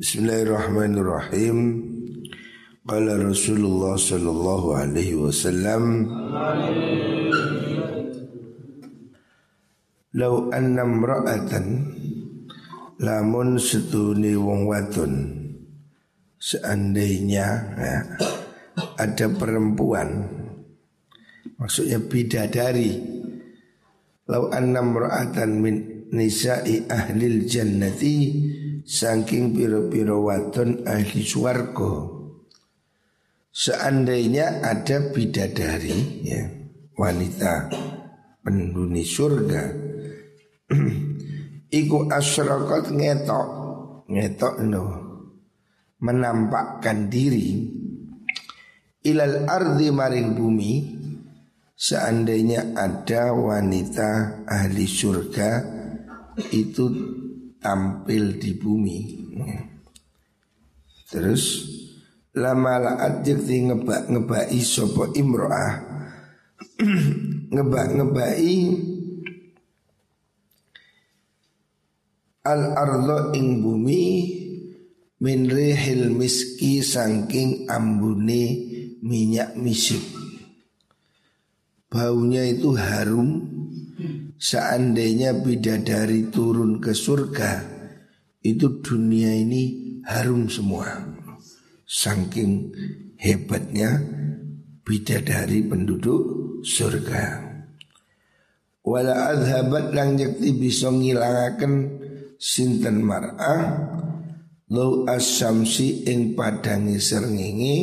Bismillahirrahmanirrahim. Qala Rasulullah sallallahu alaihi wasallam Lau anna mra'atan lamun setuni wong wadon seandainya ya, ada perempuan maksudnya bidadari lau anna mra'atan min nisa'i ahlil jannati saking piro-piro wadon ahli swarga. Seandainya ada bidadari ya wanita penghuni surga iku asyraqat ngetok ngetok no menampakkan diri ilal ardi maring bumi seandainya ada wanita ahli surga itu tampil di bumi. Terus lama laat jadi ngebak ngebai sopo imroah. Ngebak ngebai al ardo ing bumi min rihil miski sangking ambune minyak misik. Baunya itu harum Seandainya bidadari turun ke surga Itu dunia ini harum semua. Saking hebatnya bidadari penduduk surga. Wala adhabat lang yakti bisa ngilangaken sinten mar'ah Lau asyamsi ing padangi serngingi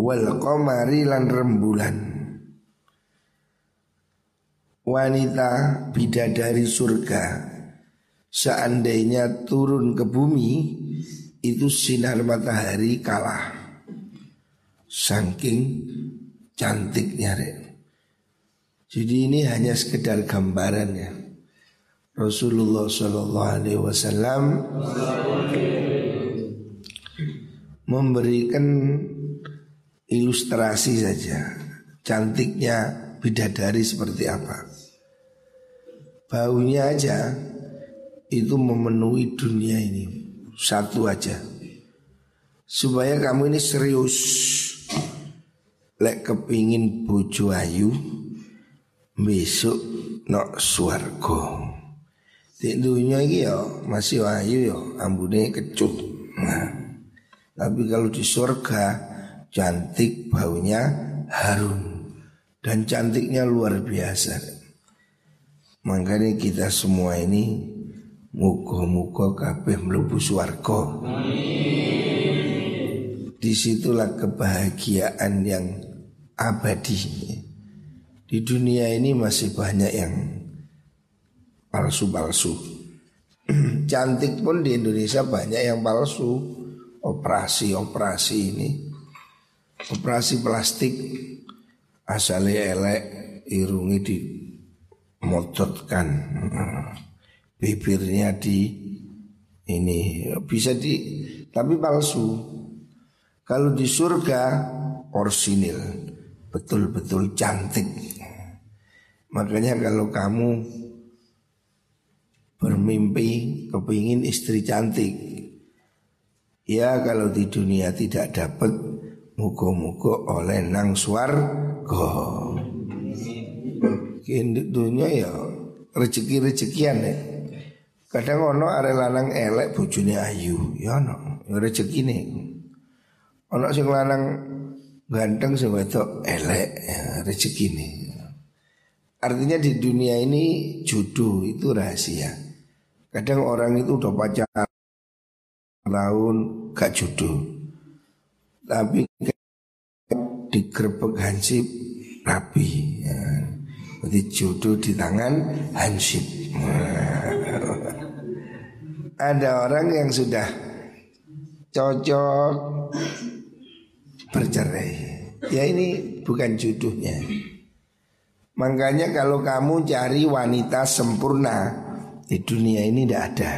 Wal qamari lan rembulan wanita bidadari surga seandainya turun ke bumi itu sinar matahari kalah saking cantiknya Rek. Jadi ini hanya sekedar gambaran ya. Rasulullah Shallallahu Alaihi Wasallam memberikan ilustrasi saja cantiknya bidadari seperti apa. Baunya aja itu memenuhi dunia ini satu aja. Supaya kamu ini serius lek kepingin bojo ayu besok nok swargo. Di dunia ini ya masih ayu ya ambune kecut. Nah, tapi kalau di surga cantik baunya harum dan cantiknya luar biasa. Makanya kita semua ini Muka-muka kabeh melebu suarko Di situlah kebahagiaan yang abadi. Di dunia ini masih banyak yang palsu-palsu. Cantik pun di Indonesia banyak yang palsu. Operasi-operasi ini. Operasi plastik. Asalnya elek Irungi di modotkan bibirnya di ini bisa di tapi palsu. Kalau di surga orsinil betul-betul cantik. Makanya kalau kamu bermimpi kepingin istri cantik, ya kalau di dunia tidak dapat muko-muko oleh nang suar go dunia ya rezeki-rezekian ya. Kadang ono are lanang elek bojone ayu, ya ono rezeki nih. Ono sing lanang ganteng sing wedok elek, ya, rezeki nih. Artinya di dunia ini jodoh itu rahasia. Kadang orang itu udah pacaran tahun gak jodoh. Tapi digerebek hansip rapi. Ya. Berarti jodoh di tangan hansip. Ada orang yang sudah cocok bercerai. Ya ini bukan jodohnya. Makanya kalau kamu cari wanita sempurna di dunia ini tidak ada.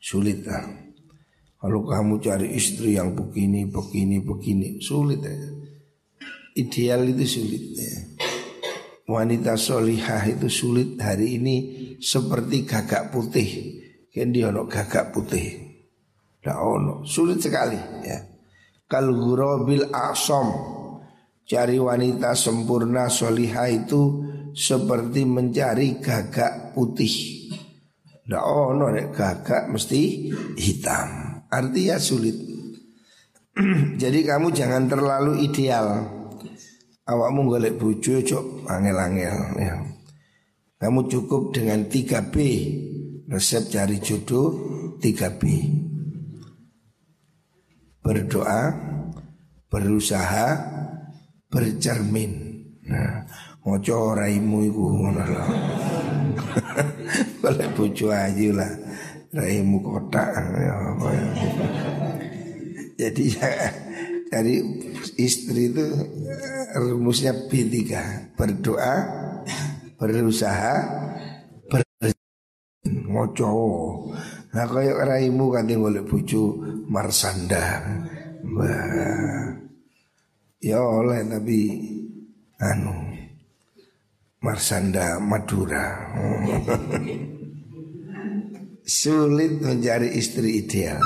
Sulit lah. Kalau kamu cari istri yang begini, begini, begini, sulit ya. Ideal itu sulit ya wanita solihah itu sulit hari ini seperti gagak putih. Kan dia gagak putih. Tidak ono, sulit sekali ya. Kalau bil asom Cari wanita sempurna soliha itu seperti mencari gagak putih. Tidak ono nek gagak mesti hitam. Artinya sulit. Jadi kamu jangan terlalu ideal. Awakmu golek bojo cok angel-angel ya. Kamu cukup dengan 3B Resep cari jodoh 3B Berdoa Berusaha Bercermin Nah Moco raimu iku ngono lho. Boleh bojo aja lah. Raimu kotak ya ya. Jadi ya dari istri itu rumusnya B3 berdoa berusaha ber ngoco nah kayak raimu kan boleh bojo marsanda. Bah ya oleh tapi anu marsanda Madura. Sulit mencari istri ideal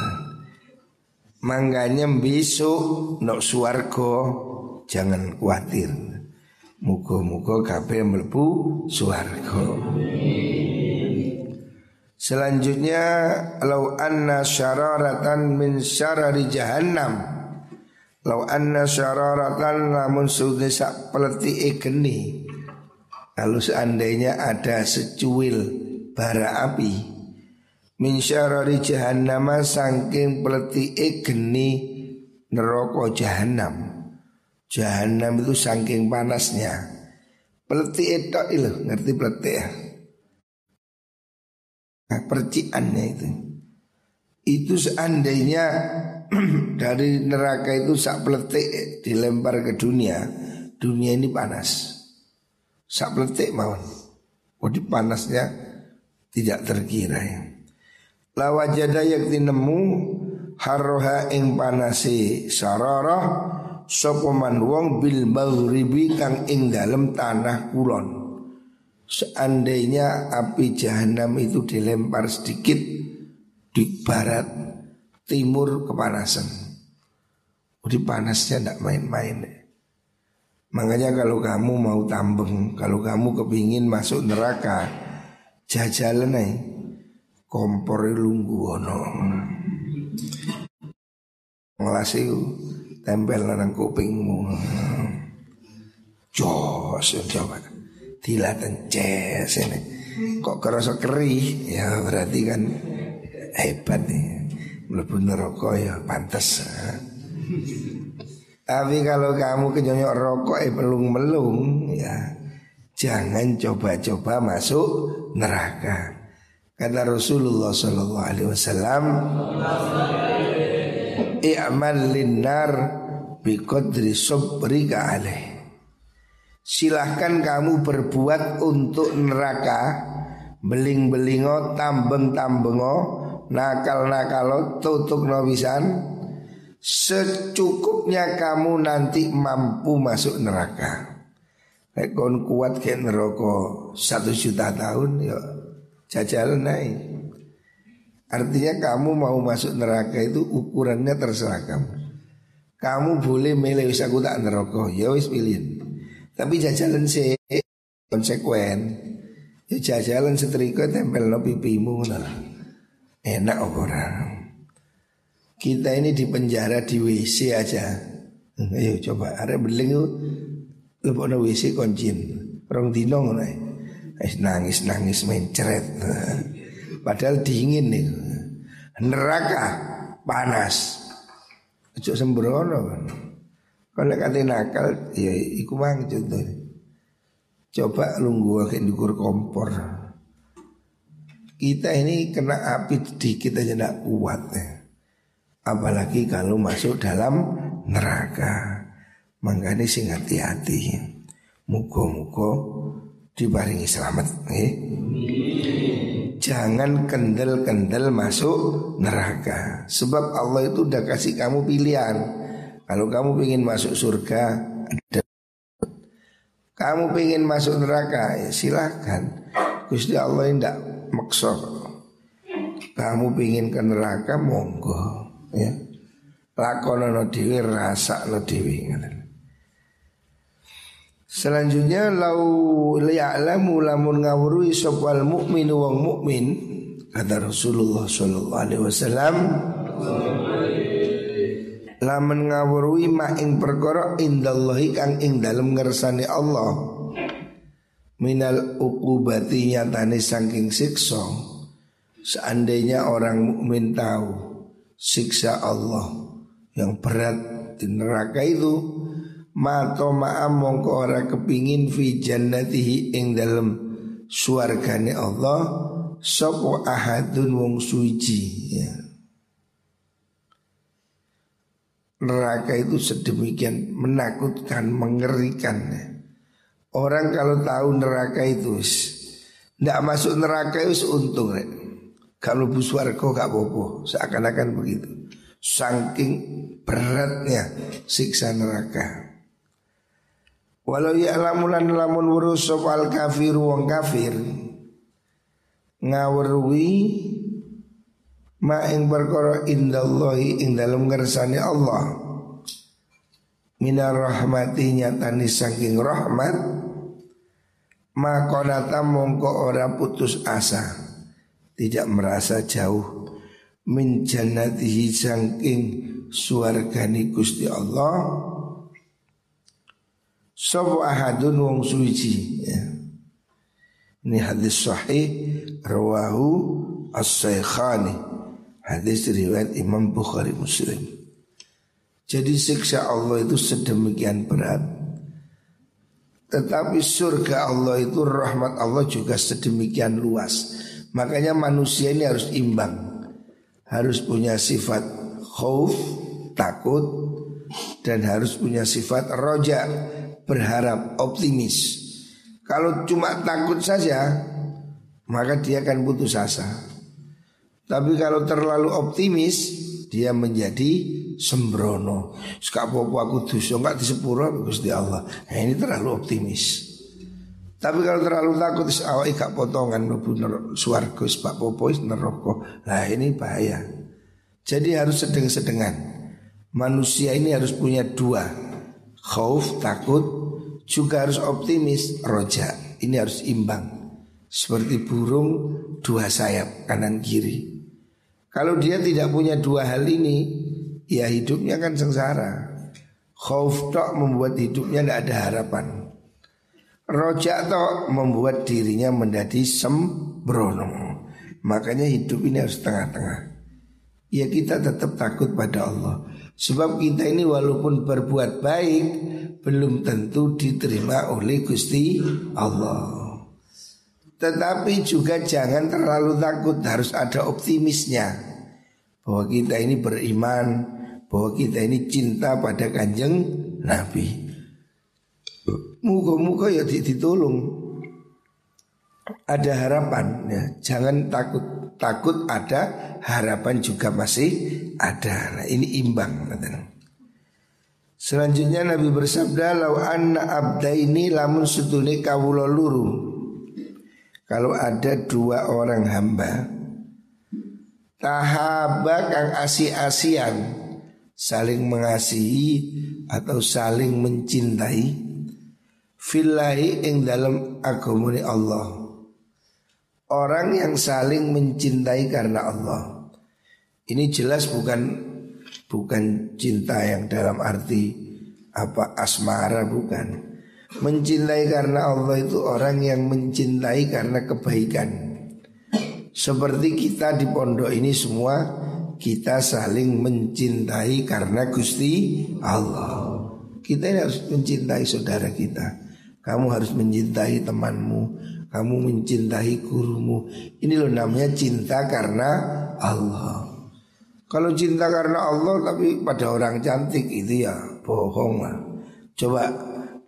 Mangganya besok nok suargo jangan khawatir Mugo-mugo kabeh mlebu swarga. Selanjutnya lau anna syararatan min syarari jahannam. Lau anna syararatan namun sudah sak peleti geni. Kalau seandainya ada secuil bara api min syarari jahannam saking peleti geni neraka jahannam. Jahanam itu saking panasnya. Peleti itu itu ngerti peleti ya? Nah, percikannya itu. Itu seandainya dari neraka itu sak peletik dilempar ke dunia, dunia ini panas. Sak peletik mawon. Jadi panasnya tidak terkira ya. Lawajada yang nemu haroha ing panasi sararah sapa wong bil maghribi kang ing dalem tanah kulon. Seandainya api jahanam itu dilempar sedikit di barat timur kepanasan. Jadi panasnya tidak main-main. Makanya kalau kamu mau tambeng, kalau kamu kepingin masuk neraka, jajalan nih kompor lunggu ono. Ngelasi tempel nang kupingmu. Jos coba. Dilatan ces ini. Kok kerasa keri? Ya berarti kan hebat nih. Mlebu neraka ya pantas. Tapi kalau kamu kenyonyok rokok eh melung-melung ya jangan coba-coba masuk neraka. Kata Rasulullah Sallallahu Alaihi Wasallam, i'mal linnar biqadri sabrika alaih. Silahkan kamu berbuat untuk neraka Beling-belingo, tambeng-tambengo Nakal-nakalo, tutuk nobisan Secukupnya kamu nanti mampu masuk neraka Rekon kuat ke neraka satu juta tahun ya jajalan naik Artinya kamu mau masuk neraka itu ukurannya terserah kamu. Kamu boleh milih wis aku tak neraka, ya wis pilih. Tapi jajalan sih konsekuen. Ya jajalan setrika tempel no pipimu nah. Enak orang. Kita ini di penjara di WC aja. Ayo coba ada beling lebok no WC koncin. Rong dino ngono nangis nangis main ceret. Padahal dingin nih. Neraka panas. Ojo sembrono. Kalau kata nakal ya iku mang contoh. Coba lunggu akan dikur kompor. Kita ini kena api sedikit aja tidak kuat ya. Apalagi kalau masuk dalam neraka. Makanya sing hati-hati. Mugo-mugo dibaringi selamat. Jangan kendel-kendel masuk neraka. Sebab Allah itu udah kasih kamu pilihan. Kalau kamu ingin masuk surga ada. Kamu ingin masuk neraka ya silahkan Gusti Allah tidak maksa Kamu ingin ke neraka monggo lakonono dhewe rasakno dhewe Selanjutnya lau liya'lamu lamun ngawruhi sopal mukmin wong mukmin kata Rasulullah sallallahu alaihi wasallam lamun ngawruhi ma ing perkara indallahi kang ing dalem ngersani Allah minal ukubati nyatane saking siksa seandainya orang mukmin tahu siksa Allah yang berat di neraka itu mato ma'am mongko ora kepingin fi jannatihi ing dalem suargane Allah sapa ahadun wong suci ya. Neraka itu sedemikian menakutkan, mengerikan ya. Orang kalau tahu neraka itu Tidak masuk neraka itu untung rek. Kalau bus warga gak bobo Seakan-akan begitu Saking beratnya siksa neraka Walau ya lamulan lamun wurus sopal kafir wong kafir Ngawurwi Ma ing berkoro indallahi ing dalam ngersani Allah. Minar rahmati nyatani saking rahmat Makonata mongko ora putus asa Tidak merasa jauh Min jannatihi sangking suargani Gusti Allah Sopo ahadun wong suci ya. Ini hadis sahih Rawahu as-saykhani Hadis riwayat Imam Bukhari Muslim Jadi siksa Allah itu sedemikian berat tetapi surga Allah itu rahmat Allah juga sedemikian luas. Makanya manusia ini harus imbang. Harus punya sifat khauf, takut dan harus punya sifat roja, berharap, optimis. Kalau cuma takut saja, maka dia akan putus asa. Tapi kalau terlalu optimis, dia menjadi sembrono. Sekak popo aku dosa enggak disepuro Gusti Allah. Nah, ini terlalu optimis. Tapi kalau terlalu takut is awake gak potongan mlebu swarga sebab popo. Nah, ini bahaya. Jadi harus sedeng-sedengan. Manusia ini harus punya dua. Khauf, takut, juga harus optimis, roja. Ini harus imbang. Seperti burung dua sayap kanan kiri. Kalau dia tidak punya dua hal ini, ya hidupnya kan sengsara. Khauf tok membuat hidupnya tidak ada harapan. Rojak tok membuat dirinya menjadi sembrono. Makanya hidup ini harus tengah-tengah. Ya kita tetap takut pada Allah. Sebab kita ini walaupun berbuat baik belum tentu diterima oleh Gusti Allah. Tetapi juga jangan terlalu takut, harus ada optimisnya. Bahwa kita ini beriman, bahwa kita ini cinta pada kanjeng Nabi. Muka-muka ya ditolong. Ada harapan ya, jangan takut. Takut ada, harapan juga masih ada. Nah, ini imbang. Selanjutnya Nabi bersabda, "Lau anna abda ini lamun sutune kawula luru." Kalau ada dua orang hamba tahaba kang asi-asian saling mengasihi atau saling mencintai fillahi ing dalam agamane Allah. Orang yang saling mencintai karena Allah. Ini jelas bukan bukan cinta yang dalam arti apa asmara bukan. Mencintai karena Allah itu orang yang mencintai karena kebaikan. Seperti kita di pondok ini semua kita saling mencintai karena Gusti Allah. Kita ini harus mencintai saudara kita. Kamu harus mencintai temanmu, kamu mencintai gurumu. Ini loh namanya cinta karena Allah. Kalau cinta karena Allah tapi pada orang cantik itu ya bohong lah. Coba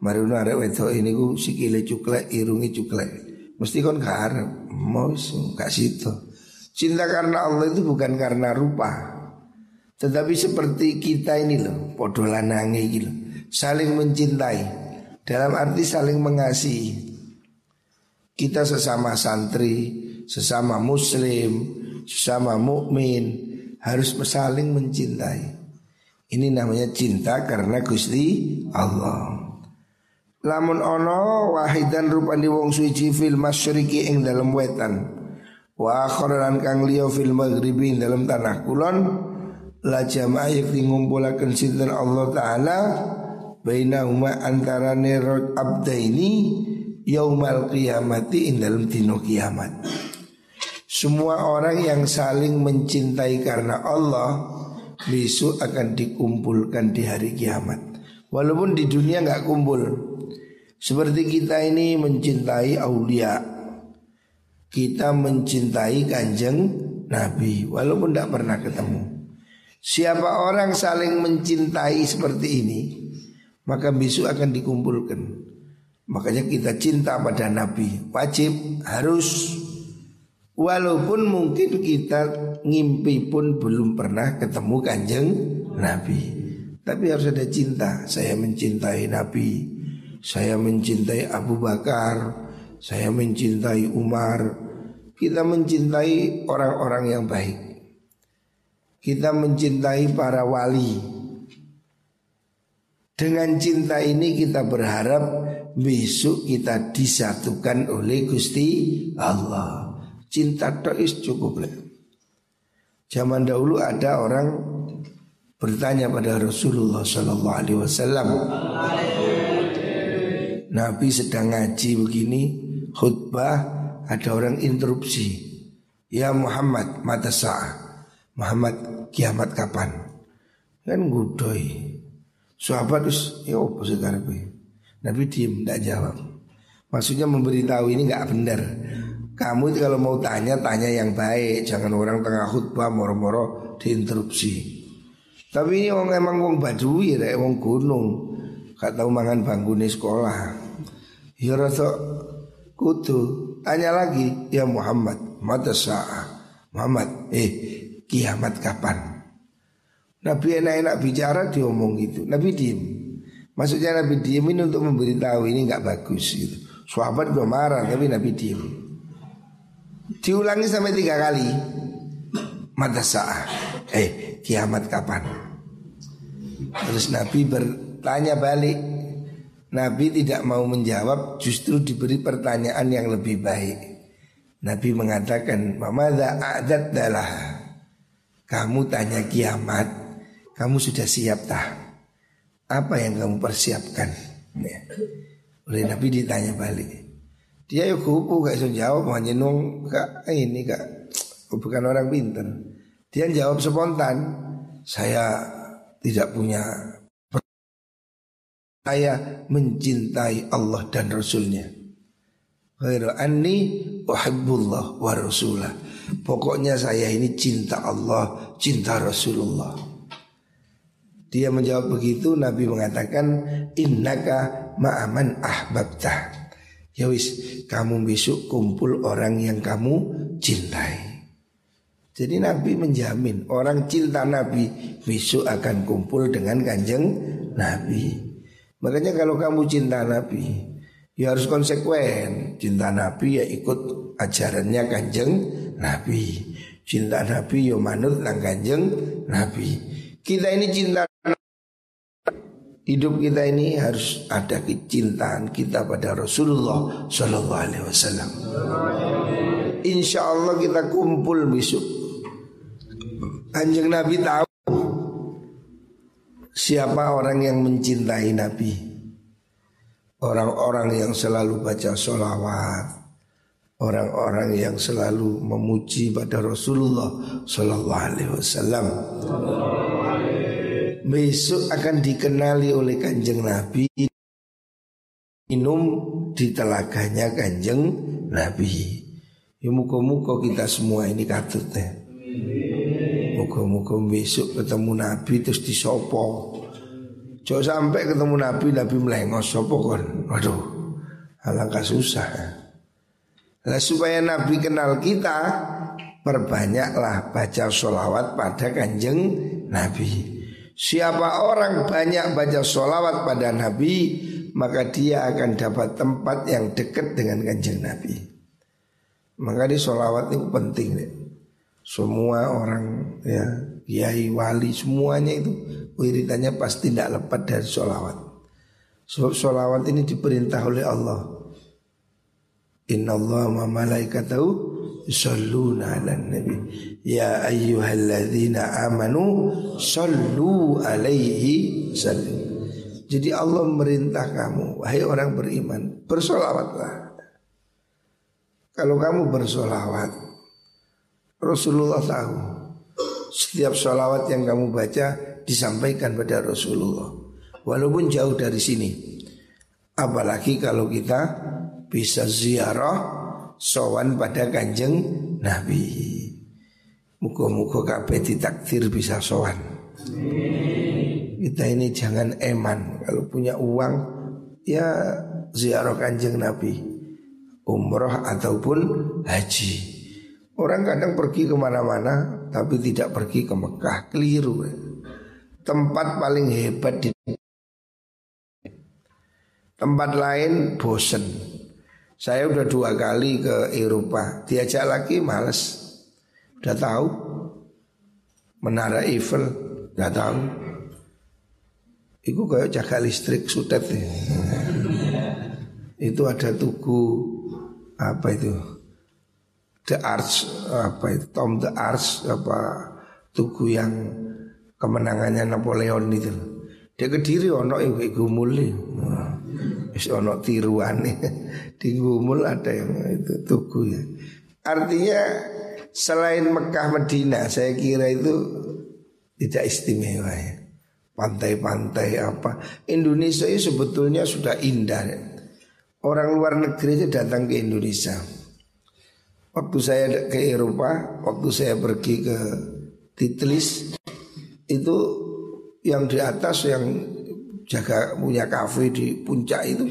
mari arek wedok ini ku sikile cuklek, irungi cuklek. Mesti kon gak mau gak situ. Cinta karena Allah itu bukan karena rupa Tetapi seperti kita ini loh Podo lanangi gitu Saling mencintai Dalam arti saling mengasihi Kita sesama santri Sesama muslim Sesama mukmin Harus saling mencintai Ini namanya cinta karena Gusti Allah. Lamun ono wahidan rupani wong suci fil masyriqi ing dalam wetan. Wa akharan kang liya fil maghribi ing dalam tanah kulon la jamaah yakti ngumpulaken sinten Allah taala bainahuma antarane abdaini yaumal qiyamati ing dalam dino kiamat. Semua orang yang saling mencintai karena Allah besok akan dikumpulkan di hari kiamat. Walaupun di dunia nggak kumpul. Seperti kita ini mencintai aulia. Kita mencintai kanjeng Nabi walaupun tidak pernah ketemu. Siapa orang saling mencintai seperti ini, maka besok akan dikumpulkan. Makanya kita cinta pada Nabi, wajib harus. Walaupun mungkin kita ngimpi pun belum pernah ketemu kanjeng Nabi. Tapi harus ada cinta. Saya mencintai Nabi. Saya mencintai Abu Bakar. Saya mencintai Umar. Kita mencintai orang-orang yang baik. Kita mencintai para wali. Dengan cinta ini kita berharap Besok kita disatukan oleh Gusti Allah Cinta dois cukup lah. Zaman dahulu ada orang bertanya pada Rasulullah Sallallahu Alaihi Wasallam. Nabi sedang ngaji begini, khutbah ada orang interupsi. Ya Muhammad, mata sah. Muhammad, kiamat kapan? Kan gudoi. Sahabat terus, ya apa sih Nabi diem, tidak jawab. Maksudnya memberitahu ini nggak benar. Kamu kalau mau tanya tanya yang baik, jangan orang tengah khutbah moro-moro diinterupsi. Tapi ini orang emang wong badui ya, wong gunung, gak tahu mangan banggune sekolah. Ya rasa kutu, tanya lagi, ya Muhammad, mata sah. Muhammad, eh kiamat kapan? Nabi enak-enak bicara diomong gitu. Nabi diem. Maksudnya Nabi diem ini untuk memberitahu ini nggak bagus gitu. Sahabat gue marah tapi Nabi diem. Diulangi sampai tiga kali. Mata sah Eh kiamat kapan? Terus Nabi bertanya balik. Nabi tidak mau menjawab Justru diberi pertanyaan yang lebih baik. Nabi mengatakan Mamada adat dalah Kamu tanya kiamat Kamu sudah siap tak Apa yang kamu persiapkan ya. Oleh Nabi ditanya balik dia yuk kupu gak bisa jawab hanya nung kak ini kak bukan orang pinter. Dia jawab spontan. Saya tidak punya saya mencintai Allah dan Rasulnya. Khairu anni wa rasulah. Pokoknya saya ini cinta Allah, cinta Rasulullah. Dia menjawab begitu, Nabi mengatakan innaka ma'aman ahbabtah. Ya wis, kamu besok kumpul orang yang kamu cintai. Jadi Nabi menjamin orang cinta Nabi besok akan kumpul dengan kanjeng Nabi. Makanya kalau kamu cinta Nabi, ya harus konsekuen. Cinta Nabi ya ikut ajarannya kanjeng Nabi. Cinta Nabi ya manut lang kanjeng Nabi. Kita ini cinta Hidup kita ini harus ada kecintaan kita pada Rasulullah Sallallahu Alaihi Wasallam. Insya Allah kita kumpul besok. Kanjeng Nabi tahu siapa orang yang mencintai Nabi. Orang-orang yang selalu baca sholawat Orang-orang yang selalu memuji pada Rasulullah Sallallahu Alaihi Wasallam besok akan dikenali oleh kanjeng Nabi minum di telaganya kanjeng Nabi. Ya muka-muka kita semua ini katut ya. Muka-muka besok ketemu Nabi terus disopo. Coba sampai ketemu Nabi, Nabi melengos sopo kon. Waduh, alangkah susah. Nah, supaya Nabi kenal kita, perbanyaklah baca sholawat pada kanjeng Nabi. Siapa orang banyak baca sholawat pada Nabi Maka dia akan dapat tempat yang dekat dengan kanjeng Nabi Maka di sholawat itu penting deh. Semua orang ya kiai, wali, semuanya itu wiridannya pasti tidak lepas dari sholawat. Sebab sholawat ini diperintah oleh Allah. Inna Allah wa malaikatahu yusalluna ala nabi. Ya ayyuhalladzina amanu sallu alaihi sallim. Jadi Allah merintah kamu, wahai orang beriman, bersolawatlah. Kalau kamu bersolawat, Rasulullah tahu. Setiap solawat yang kamu baca disampaikan pada Rasulullah. Walaupun jauh dari sini. Apalagi kalau kita bisa ziarah sowan pada kanjeng Nabi. Muka-muka kabeh ditakdir bisa sowan. Kita ini jangan eman. Kalau punya uang Ya ziarah kanjeng Nabi. Umroh ataupun haji. Orang kadang pergi ke mana-mana Tapi tidak pergi ke Mekah. Keliru. Tempat paling hebat di Tempat lain bosen Saya udah dua kali ke Eropa Diajak lagi males Udah tahu Menara Eiffel Udah tahu Iku kayak jaga listrik sutet ya. Itu ada tugu apa itu? The Arts apa itu? Tom the Arts apa tugu yang kemenangannya Napoleon itu. Dia kediri ono iku gumul Wis ono tiruan di gumul ada yang itu tugu ya. Artinya selain Mekah Medina saya kira itu tidak istimewa ya pantai-pantai apa. Indonesia ini sebetulnya sudah indah. Orang luar negeri itu datang ke Indonesia. Waktu saya ke Eropa, waktu saya pergi ke Titlis, itu yang di atas yang jaga punya kafe di puncak itu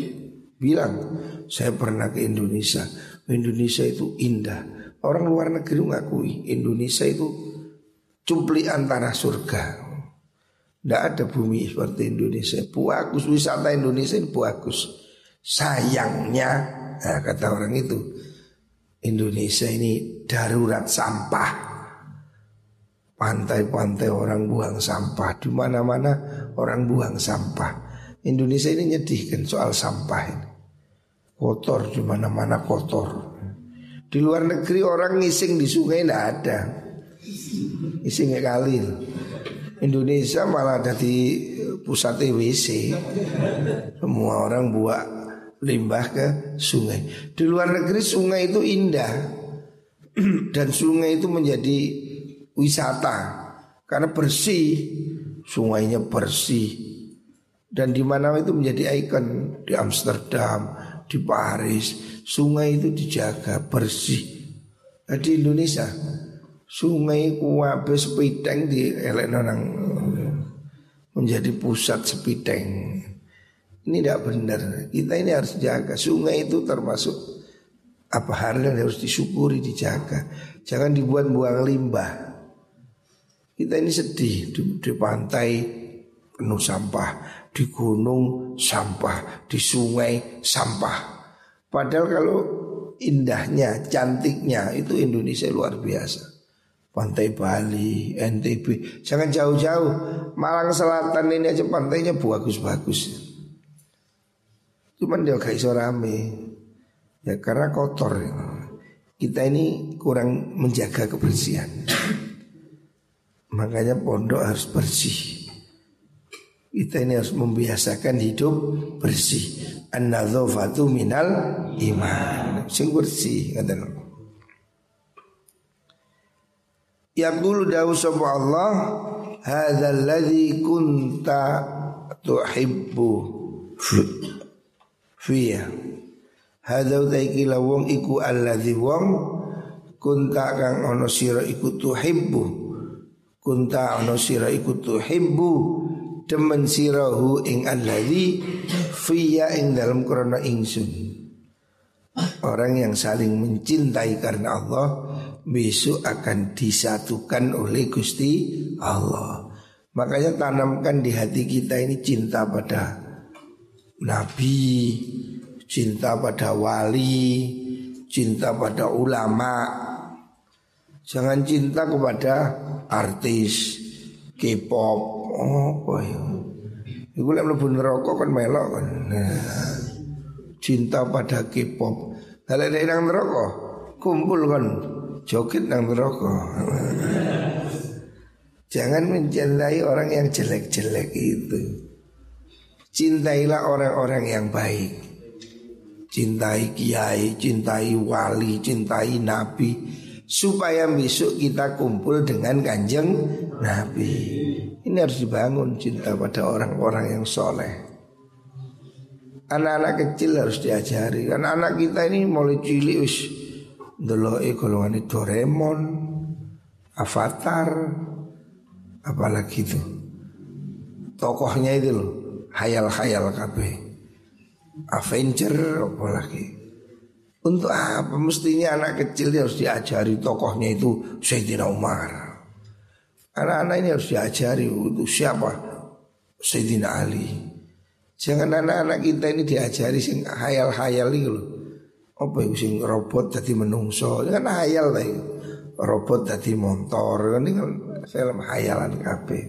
bilang saya pernah ke Indonesia. Indonesia itu indah. Orang luar negeri mengakui Indonesia itu cumpli antara surga. Tidak ada bumi seperti Indonesia. Bagus wisata Indonesia ini bagus. Sayangnya, nah kata orang itu, Indonesia ini darurat sampah. Pantai-pantai orang buang sampah, di mana-mana orang buang sampah. Indonesia ini nyedihkan soal sampah ini. Kotor di mana-mana kotor. Di luar negeri orang ngising di sungai tidak ada. Ngisingnya kali. Indonesia malah ada di pusat WC. Semua orang buat limbah ke sungai. Di luar negeri sungai itu indah dan sungai itu menjadi wisata karena bersih. Sungainya bersih dan di mana itu menjadi ikon di Amsterdam, di Paris. Sungai itu dijaga bersih. Nah, di Indonesia Sungai kuwabe sepiteng di elek nang menjadi pusat sepiteng. Ini tidak benar. Kita ini harus jaga. Sungai itu termasuk apa hal yang harus disyukuri, dijaga. Jangan dibuat buang limbah. Kita ini sedih di, di pantai penuh sampah, di gunung sampah, di sungai sampah. Padahal kalau indahnya, cantiknya itu Indonesia luar biasa. Pantai Bali, NTB, jangan jauh-jauh. Malang Selatan ini aja pantainya bagus-bagus. Cuman dia gak iso rame. Ya karena kotor. Kita ini kurang menjaga kebersihan. Makanya pondok harus bersih. Kita ini harus membiasakan hidup bersih. An-nadzafatu minal iman. Sing bersih kata Yaqulu dawu sapa Allah hadzal ladzi kunta tuhibbu fiya Hadza utaiki wong iku alladzi wong kunta kang ana sira iku tuhibbu kunta ana sira iku tuhibbu demen sirahu ing alladzi fiya ing dalam krana ingsun Orang yang saling mencintai karena Allah besok akan disatukan oleh Gusti Allah. Makanya tanamkan di hati kita ini cinta pada Nabi, cinta pada wali, cinta pada ulama. Jangan cinta kepada artis, K-pop. Oh, apa ya? Iku lek mlebu neraka kan melok kan. Nah, cinta pada K-pop. Kalau ada nang neraka, kumpul kan joget nang neraka. Jangan mencintai orang yang jelek-jelek itu. Cintailah orang-orang yang baik. Cintai kiai, cintai wali, cintai nabi supaya besok kita kumpul dengan kanjeng Nabi. Ini harus dibangun cinta pada orang-orang yang soleh. Anak-anak kecil harus diajari. Karena anak kita ini mulai cilik wis ndeloke golongan Doraemon, Avatar, apalagi itu. Tokohnya itu loh, hayal-hayal kabeh. Avenger apalagi. Untuk apa mestinya anak kecil harus diajari tokohnya itu Sayyidina Umar. Anak-anak ini harus diajari untuk siapa? Sayyidina Ali. Jangan anak-anak kita ini diajari sing hayal-hayal itu loh. Apa itu sing robot jadi menungso? Ini kan hayal lah itu. Robot jadi motor Ini kan film hayalan kabeh.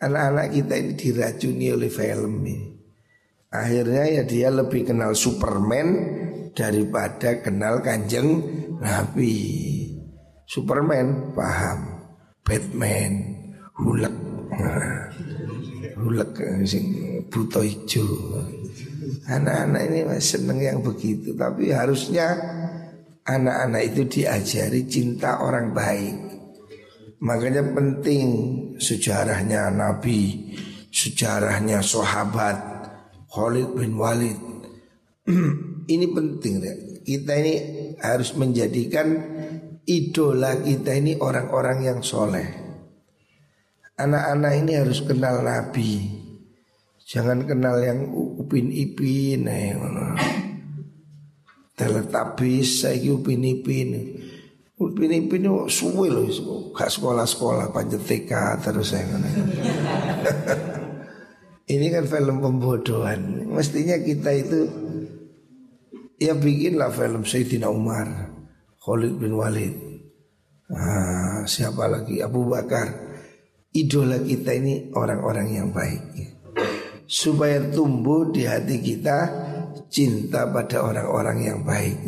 Anak-anak kita ini diracuni oleh film ini. Akhirnya ya dia lebih kenal Superman daripada kenal kanjeng Nabi. Superman paham, Batman, Hulk, Hulk sing buto hijau. Anak-anak ini seneng yang begitu, tapi harusnya anak-anak itu diajari cinta orang baik. Makanya penting sejarahnya Nabi, sejarahnya sahabat Khalid bin Walid. ini penting ya. Kita ini harus menjadikan idola kita ini orang-orang yang soleh. Anak-anak ini harus kenal Nabi. Jangan kenal yang upin ipin, nah, teletabis, saya upin ipin. Upin ipin itu suwe loh, gak sekolah-sekolah, panjat TK terus saya Ini kan film pembodohan. Mestinya kita itu Ya bikinlah film Sayyidina Umar Khalid bin Walid. Ah, Siapa lagi? Abu Bakar. Idola kita ini orang-orang yang baik. Supaya tumbuh di hati kita Cinta pada orang-orang yang baik.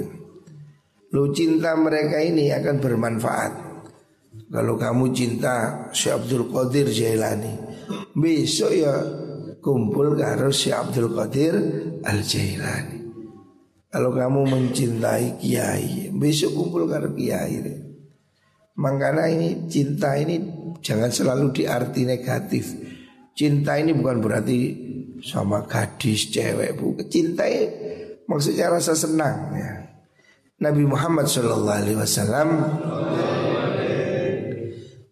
Lu cinta mereka ini akan bermanfaat. Kalau kamu cinta Syekh Abdul Qadir Jailani Besok ya kumpul karo Syekh Abdul Qadir Al Jailani kalau kamu mencintai kiai, besok kumpul karena kiai. Makanya ini cinta ini jangan selalu diarti negatif. Cinta ini bukan berarti sama gadis, cewek, bu. Cinta ini maksudnya rasa senang ya. Nabi Muhammad Shallallahu Alaihi Wasallam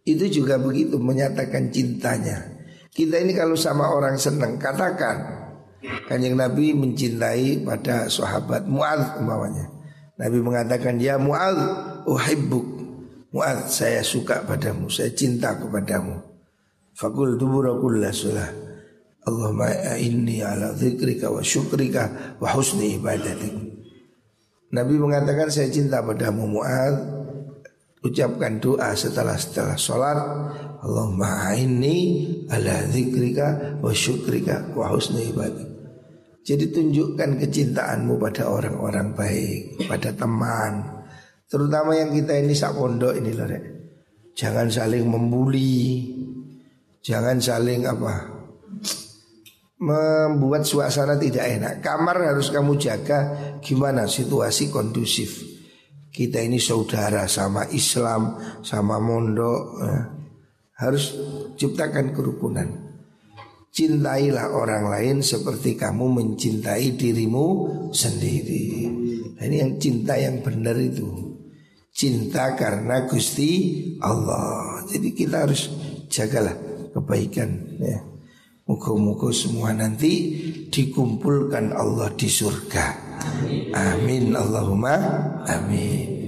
itu juga begitu menyatakan cintanya. Kita ini kalau sama orang senang katakan Kanjeng Nabi mencintai pada sahabat Mu'ad umpamanya. Nabi mengatakan, "Ya Mu'ad, uhibbuk." Mu'ad, saya suka padamu, saya cinta kepadamu. Fakul dubura sulah. Allahumma inni ala dzikrika wa syukrika wa husni ibadatik. Nabi mengatakan saya cinta padamu Mu'ad Ucapkan doa setelah setelah sholat Allahumma inni ala dzikrika wa syukrika wa husni ibadatik jadi tunjukkan kecintaanmu pada orang-orang baik, pada teman. Terutama yang kita ini sak pondok ini rek. Jangan saling membuli. Jangan saling apa? Membuat suasana tidak enak. Kamar harus kamu jaga gimana situasi kondusif. Kita ini saudara sama Islam, sama mondok. Ya. Harus ciptakan kerukunan. Cintailah orang lain seperti kamu mencintai dirimu sendiri. Nah, ini yang cinta yang benar itu. Cinta karena Gusti Allah. Jadi kita harus jagalah kebaikan ya. Muka-muka semua nanti dikumpulkan Allah di surga. Amin Allahumma amin.